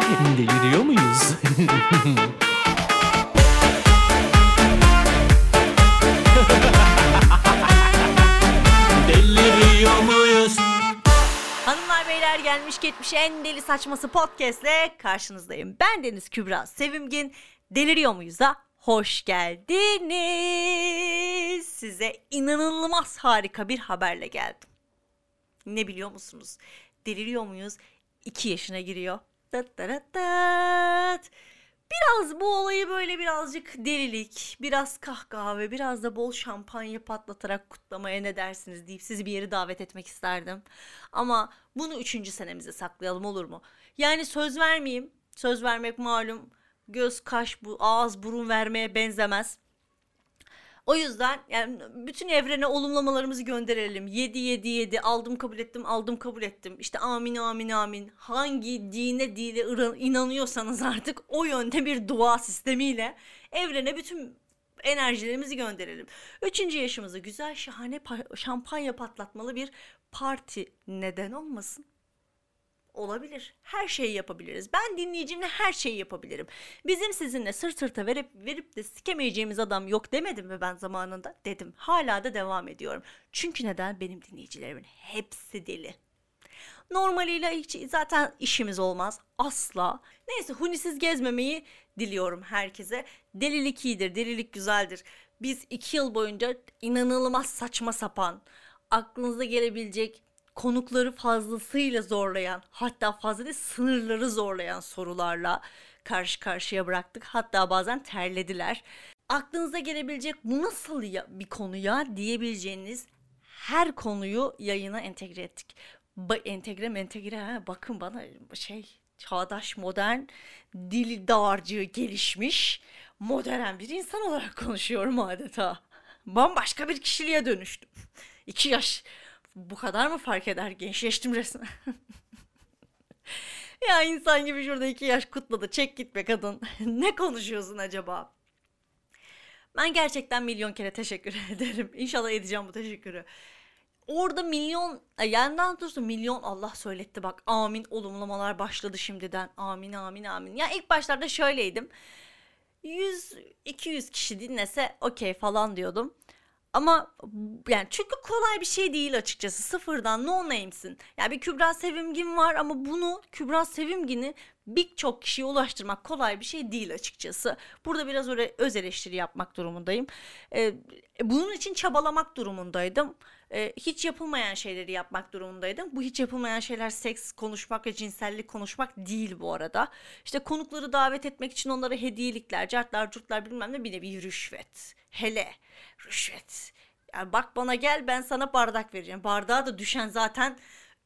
Deliriyor muyuz? Deliriyor muyuz? Hanımlar beyler gelmiş geçmiş en deli saçması podcastle karşınızdayım. Ben Deniz Kübra Sevimgin. Deliriyor muyuz'a hoş geldiniz. Size inanılmaz harika bir haberle geldim. Ne biliyor musunuz? Deliriyor muyuz? 2 yaşına giriyor. Tat tat tat. Biraz bu olayı böyle birazcık delilik, biraz kahkaha ve biraz da bol şampanya patlatarak kutlamaya ne dersiniz deyip sizi bir yere davet etmek isterdim. Ama bunu üçüncü senemize saklayalım olur mu? Yani söz vermeyeyim. Söz vermek malum göz, kaş, bu ağız, burun vermeye benzemez. O yüzden yani bütün evrene olumlamalarımızı gönderelim. 7 7 7 aldım kabul ettim aldım kabul ettim. İşte amin amin amin. Hangi dine dile inanıyorsanız artık o yönde bir dua sistemiyle evrene bütün enerjilerimizi gönderelim. Üçüncü yaşımızı güzel şahane şampanya patlatmalı bir parti neden olmasın? Olabilir. Her şeyi yapabiliriz. Ben dinleyicimle her şeyi yapabilirim. Bizim sizinle sırt sırta verip verip de sikemeyeceğimiz adam yok demedim mi ben zamanında? Dedim. Hala da devam ediyorum. Çünkü neden? Benim dinleyicilerimin hepsi deli. Normaliyle hiç zaten işimiz olmaz. Asla. Neyse hunisiz gezmemeyi diliyorum herkese. Delilik iyidir, delilik güzeldir. Biz iki yıl boyunca inanılmaz saçma sapan, aklınıza gelebilecek konukları fazlasıyla zorlayan hatta fazla değil sınırları zorlayan sorularla karşı karşıya bıraktık. Hatta bazen terlediler. Aklınıza gelebilecek bu nasıl ya, bir konu ya diyebileceğiniz her konuyu yayına entegre ettik. Ba entegre entegre ha bakın bana şey çağdaş modern dili dağarcığı gelişmiş modern bir insan olarak konuşuyorum adeta. Bambaşka bir kişiliğe dönüştüm. İki yaş bu kadar mı fark eder? Gençleştim resmen. ya insan gibi şurada iki yaş kutladı. Çek git be kadın. ne konuşuyorsun acaba? Ben gerçekten milyon kere teşekkür ederim. İnşallah edeceğim bu teşekkürü. Orada milyon, yandan dursun milyon Allah söyletti bak. Amin olumlamalar başladı şimdiden. Amin amin amin. Ya ilk başlarda şöyleydim. 100-200 kişi dinlese okey falan diyordum. Ama yani çünkü kolay bir şey değil açıkçası. Sıfırdan no name'sin. Yani bir Kübra Sevimgin var ama bunu Kübra Sevimgin'i birçok kişiye ulaştırmak kolay bir şey değil açıkçası. Burada biraz öyle öz eleştiri yapmak durumundayım. Ee, bunun için çabalamak durumundaydım. Ee, hiç yapılmayan şeyleri yapmak durumundaydım. Bu hiç yapılmayan şeyler seks konuşmak ve cinsellik konuşmak değil bu arada. İşte konukları davet etmek için onlara hediyelikler, cartlar, curtlar bilmem ne bir nevi rüşvet. Hele rüşvet. Yani bak bana gel ben sana bardak vereceğim. Bardağa da düşen zaten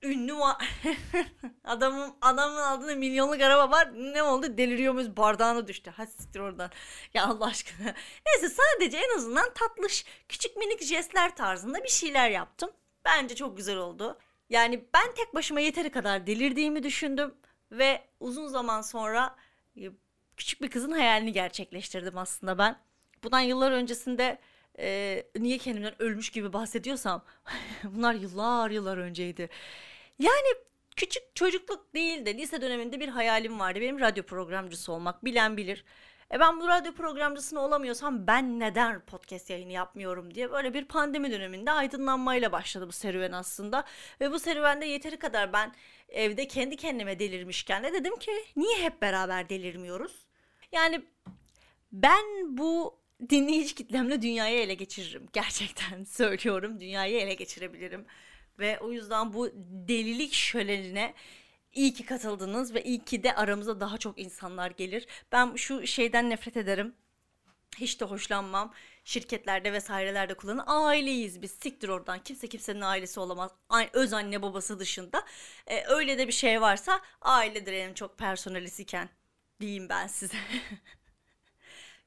ünlü var. adamın adamın altında milyonluk araba var. Ne oldu? Deliriyor muyuz? Bardağına düştü. Hadi siktir oradan. Ya Allah aşkına. Neyse sadece en azından tatlış küçük minik jestler tarzında bir şeyler yaptım. Bence çok güzel oldu. Yani ben tek başıma yeteri kadar delirdiğimi düşündüm ve uzun zaman sonra e, küçük bir kızın hayalini gerçekleştirdim aslında ben. Bundan yıllar öncesinde e, niye kendimden ölmüş gibi bahsediyorsam bunlar yıllar yıllar önceydi. Yani küçük çocukluk değil de lise döneminde bir hayalim vardı. Benim radyo programcısı olmak bilen bilir. E ben bu radyo programcısını olamıyorsam ben neden podcast yayını yapmıyorum diye böyle bir pandemi döneminde aydınlanmayla başladı bu serüven aslında. Ve bu serüvende yeteri kadar ben evde kendi kendime delirmişken de dedim ki niye hep beraber delirmiyoruz? Yani ben bu dinleyici kitlemle dünyayı ele geçiririm. Gerçekten söylüyorum dünyayı ele geçirebilirim. Ve o yüzden bu delilik şölenine iyi ki katıldınız ve iyi ki de aramıza daha çok insanlar gelir. Ben şu şeyden nefret ederim. Hiç de hoşlanmam. Şirketlerde vesairelerde kullanın. Aileyiz biz. Siktir oradan. Kimse kimsenin ailesi olamaz. Öz anne babası dışında. Ee, öyle de bir şey varsa ailedir en çok personelisiken. Diyeyim ben size.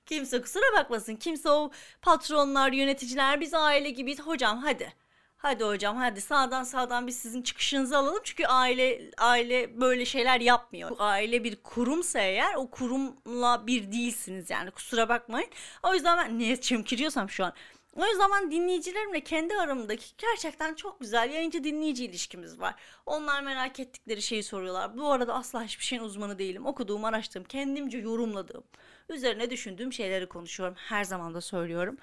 Kimse kusura bakmasın. Kimse o patronlar, yöneticiler biz aile gibiyiz. Hocam hadi. Hadi hocam hadi sağdan sağdan biz sizin çıkışınızı alalım. Çünkü aile aile böyle şeyler yapmıyor. Aile bir kurumsa eğer o kurumla bir değilsiniz yani kusura bakmayın. O yüzden ben niye çemkiriyorsam şu an O yüzden ben dinleyicilerimle kendi aramdaki gerçekten çok güzel yayıncı dinleyici ilişkimiz var. Onlar merak ettikleri şeyi soruyorlar. Bu arada asla hiçbir şeyin uzmanı değilim. Okuduğum, araştırdığım, kendimce yorumladığım, üzerine düşündüğüm şeyleri konuşuyorum. Her zaman da söylüyorum.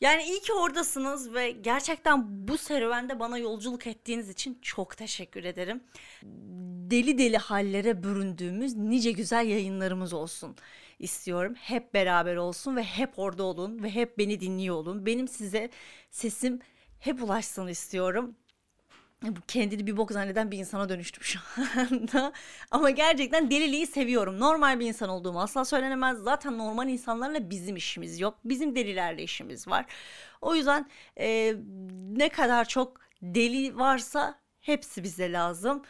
Yani iyi ki oradasınız ve gerçekten bu serüvende bana yolculuk ettiğiniz için çok teşekkür ederim. Deli deli hallere büründüğümüz nice güzel yayınlarımız olsun istiyorum. Hep beraber olsun ve hep orada olun ve hep beni dinliyor olun. Benim size sesim hep ulaşsın istiyorum kendini bir bok zanneden bir insana dönüştüm şu anda. Ama gerçekten deliliği seviyorum. Normal bir insan olduğumu asla söylenemez. Zaten normal insanlarla bizim işimiz yok. Bizim delilerle işimiz var. O yüzden e, ne kadar çok deli varsa hepsi bize lazım.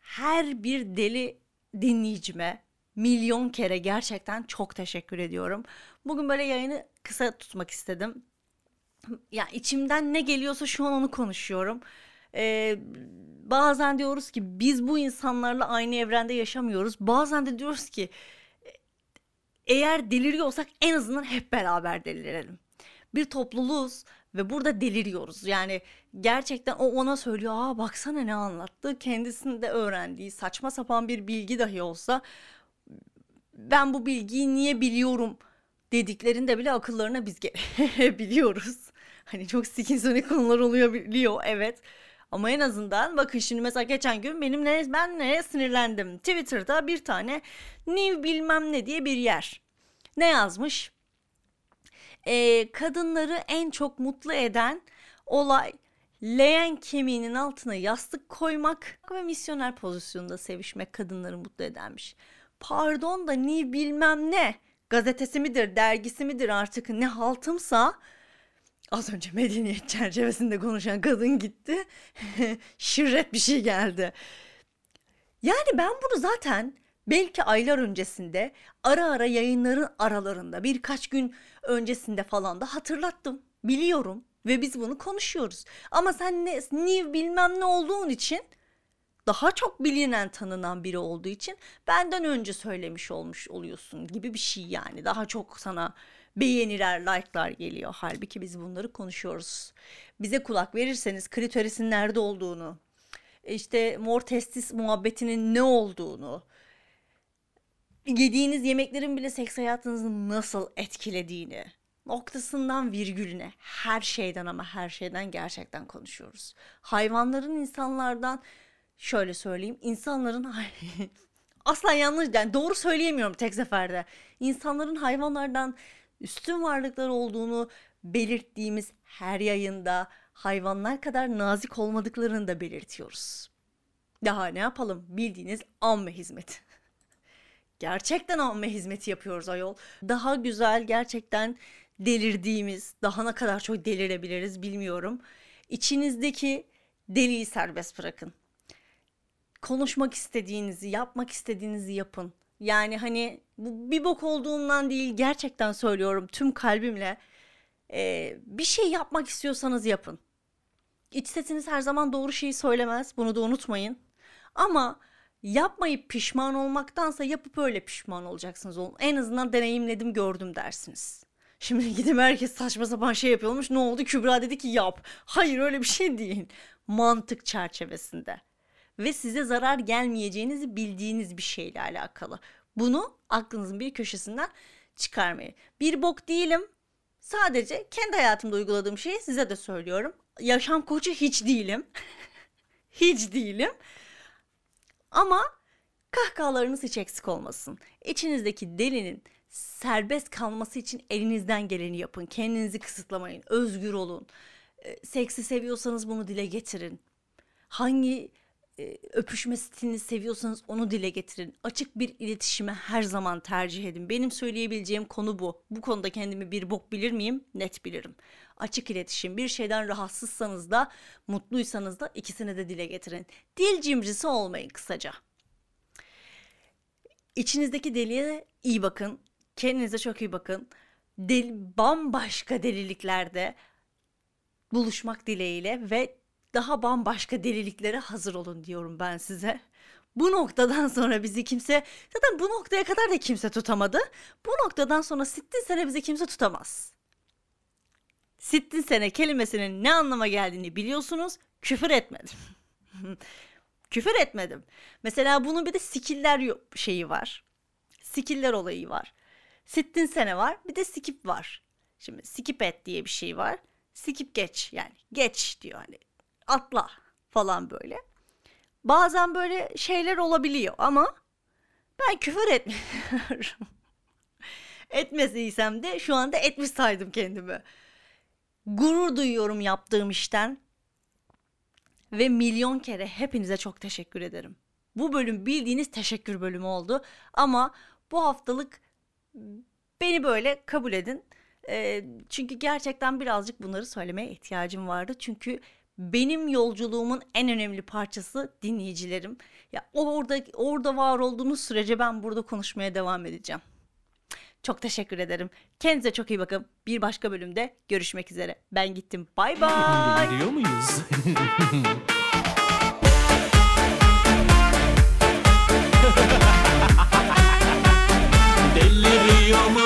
Her bir deli dinleyicime milyon kere gerçekten çok teşekkür ediyorum. Bugün böyle yayını kısa tutmak istedim. Ya içimden ne geliyorsa şu an onu konuşuyorum e, bazen diyoruz ki biz bu insanlarla aynı evrende yaşamıyoruz. Bazen de diyoruz ki eğer deliriyorsak en azından hep beraber delirelim. Bir topluluğuz ve burada deliriyoruz. Yani gerçekten o ona söylüyor. Aa baksana ne anlattı. Kendisinde öğrendiği saçma sapan bir bilgi dahi olsa ben bu bilgiyi niye biliyorum dediklerinde bile akıllarına biz biliyoruz. Hani çok skinzonik konular oluyor biliyor evet. Ama en azından bakın şimdi mesela geçen gün benim ne, ben neye sinirlendim. Twitter'da bir tane new bilmem ne diye bir yer. Ne yazmış? Ee, kadınları en çok mutlu eden olay leğen kemiğinin altına yastık koymak ve misyoner pozisyonda sevişmek kadınları mutlu edenmiş. Pardon da ni bilmem ne gazetesi midir dergisi midir artık ne haltımsa Az önce medeniyet çerçevesinde konuşan kadın gitti. Şirret bir şey geldi. Yani ben bunu zaten belki aylar öncesinde ara ara yayınların aralarında birkaç gün öncesinde falan da hatırlattım. Biliyorum ve biz bunu konuşuyoruz. Ama sen ne, ne bilmem ne olduğun için daha çok bilinen tanınan biri olduğu için benden önce söylemiş olmuş oluyorsun gibi bir şey yani. Daha çok sana beğeniler, like'lar geliyor. Halbuki biz bunları konuşuyoruz. Bize kulak verirseniz kriterisin nerede olduğunu, işte mor testis muhabbetinin ne olduğunu, yediğiniz yemeklerin bile seks hayatınızı nasıl etkilediğini, noktasından virgülüne her şeyden ama her şeyden gerçekten konuşuyoruz. Hayvanların insanlardan şöyle söyleyeyim insanların asla yanlış yani doğru söyleyemiyorum tek seferde. İnsanların hayvanlardan üstün varlıklar olduğunu belirttiğimiz her yayında hayvanlar kadar nazik olmadıklarını da belirtiyoruz. Daha ne yapalım bildiğiniz amme hizmeti. gerçekten amme hizmeti yapıyoruz ayol. Daha güzel gerçekten delirdiğimiz, daha ne kadar çok delirebiliriz bilmiyorum. İçinizdeki deliyi serbest bırakın. Konuşmak istediğinizi, yapmak istediğinizi yapın. Yani hani bu bir bok olduğumdan değil gerçekten söylüyorum tüm kalbimle. Ee, bir şey yapmak istiyorsanız yapın. İç sesiniz her zaman doğru şeyi söylemez. Bunu da unutmayın. Ama yapmayıp pişman olmaktansa yapıp öyle pişman olacaksınız. En azından deneyimledim gördüm dersiniz. Şimdi gidip herkes saçma sapan şey yapıyormuş. Ne oldu? Kübra dedi ki yap. Hayır öyle bir şey değil. Mantık çerçevesinde ve size zarar gelmeyeceğinizi bildiğiniz bir şeyle alakalı. Bunu aklınızın bir köşesinden çıkarmayın. Bir bok değilim. Sadece kendi hayatımda uyguladığım şeyi size de söylüyorum. Yaşam koçu hiç değilim. hiç değilim. Ama kahkahalarınız hiç eksik olmasın. İçinizdeki delinin serbest kalması için elinizden geleni yapın. Kendinizi kısıtlamayın. Özgür olun. Seksi seviyorsanız bunu dile getirin. Hangi e, öpüşme stilini seviyorsanız onu dile getirin. Açık bir iletişime her zaman tercih edin. Benim söyleyebileceğim konu bu. Bu konuda kendimi bir bok bilir miyim? Net bilirim. Açık iletişim. Bir şeyden rahatsızsanız da mutluysanız da ikisini de dile getirin. Dil cimrisi olmayın kısaca. İçinizdeki deliye iyi bakın. Kendinize çok iyi bakın. Del, bambaşka deliliklerde buluşmak dileğiyle ve daha bambaşka deliliklere hazır olun diyorum ben size. Bu noktadan sonra bizi kimse zaten bu noktaya kadar da kimse tutamadı. Bu noktadan sonra sittin sene bizi kimse tutamaz. Sittin sene kelimesinin ne anlama geldiğini biliyorsunuz. Küfür etmedim. Küfür etmedim. Mesela bunun bir de skiller şeyi var. Skiller olayı var. Sittin sene var. Bir de skip var. Şimdi skip et diye bir şey var. Skip geç yani geç diyor hani atla falan böyle. Bazen böyle şeyler olabiliyor ama ben küfür etmiyorum. Etmesiysem de şu anda etmiş saydım kendimi. Gurur duyuyorum yaptığım işten. Ve milyon kere hepinize çok teşekkür ederim. Bu bölüm bildiğiniz teşekkür bölümü oldu. Ama bu haftalık beni böyle kabul edin. Ee, çünkü gerçekten birazcık bunları söylemeye ihtiyacım vardı. Çünkü benim yolculuğumun en önemli parçası dinleyicilerim. Ya orada orada var olduğunuz sürece ben burada konuşmaya devam edeceğim. Çok teşekkür ederim. Kendinize çok iyi bakın. Bir başka bölümde görüşmek üzere. Ben gittim. Bay bay. Gidiyor muyuz? Deliriyor?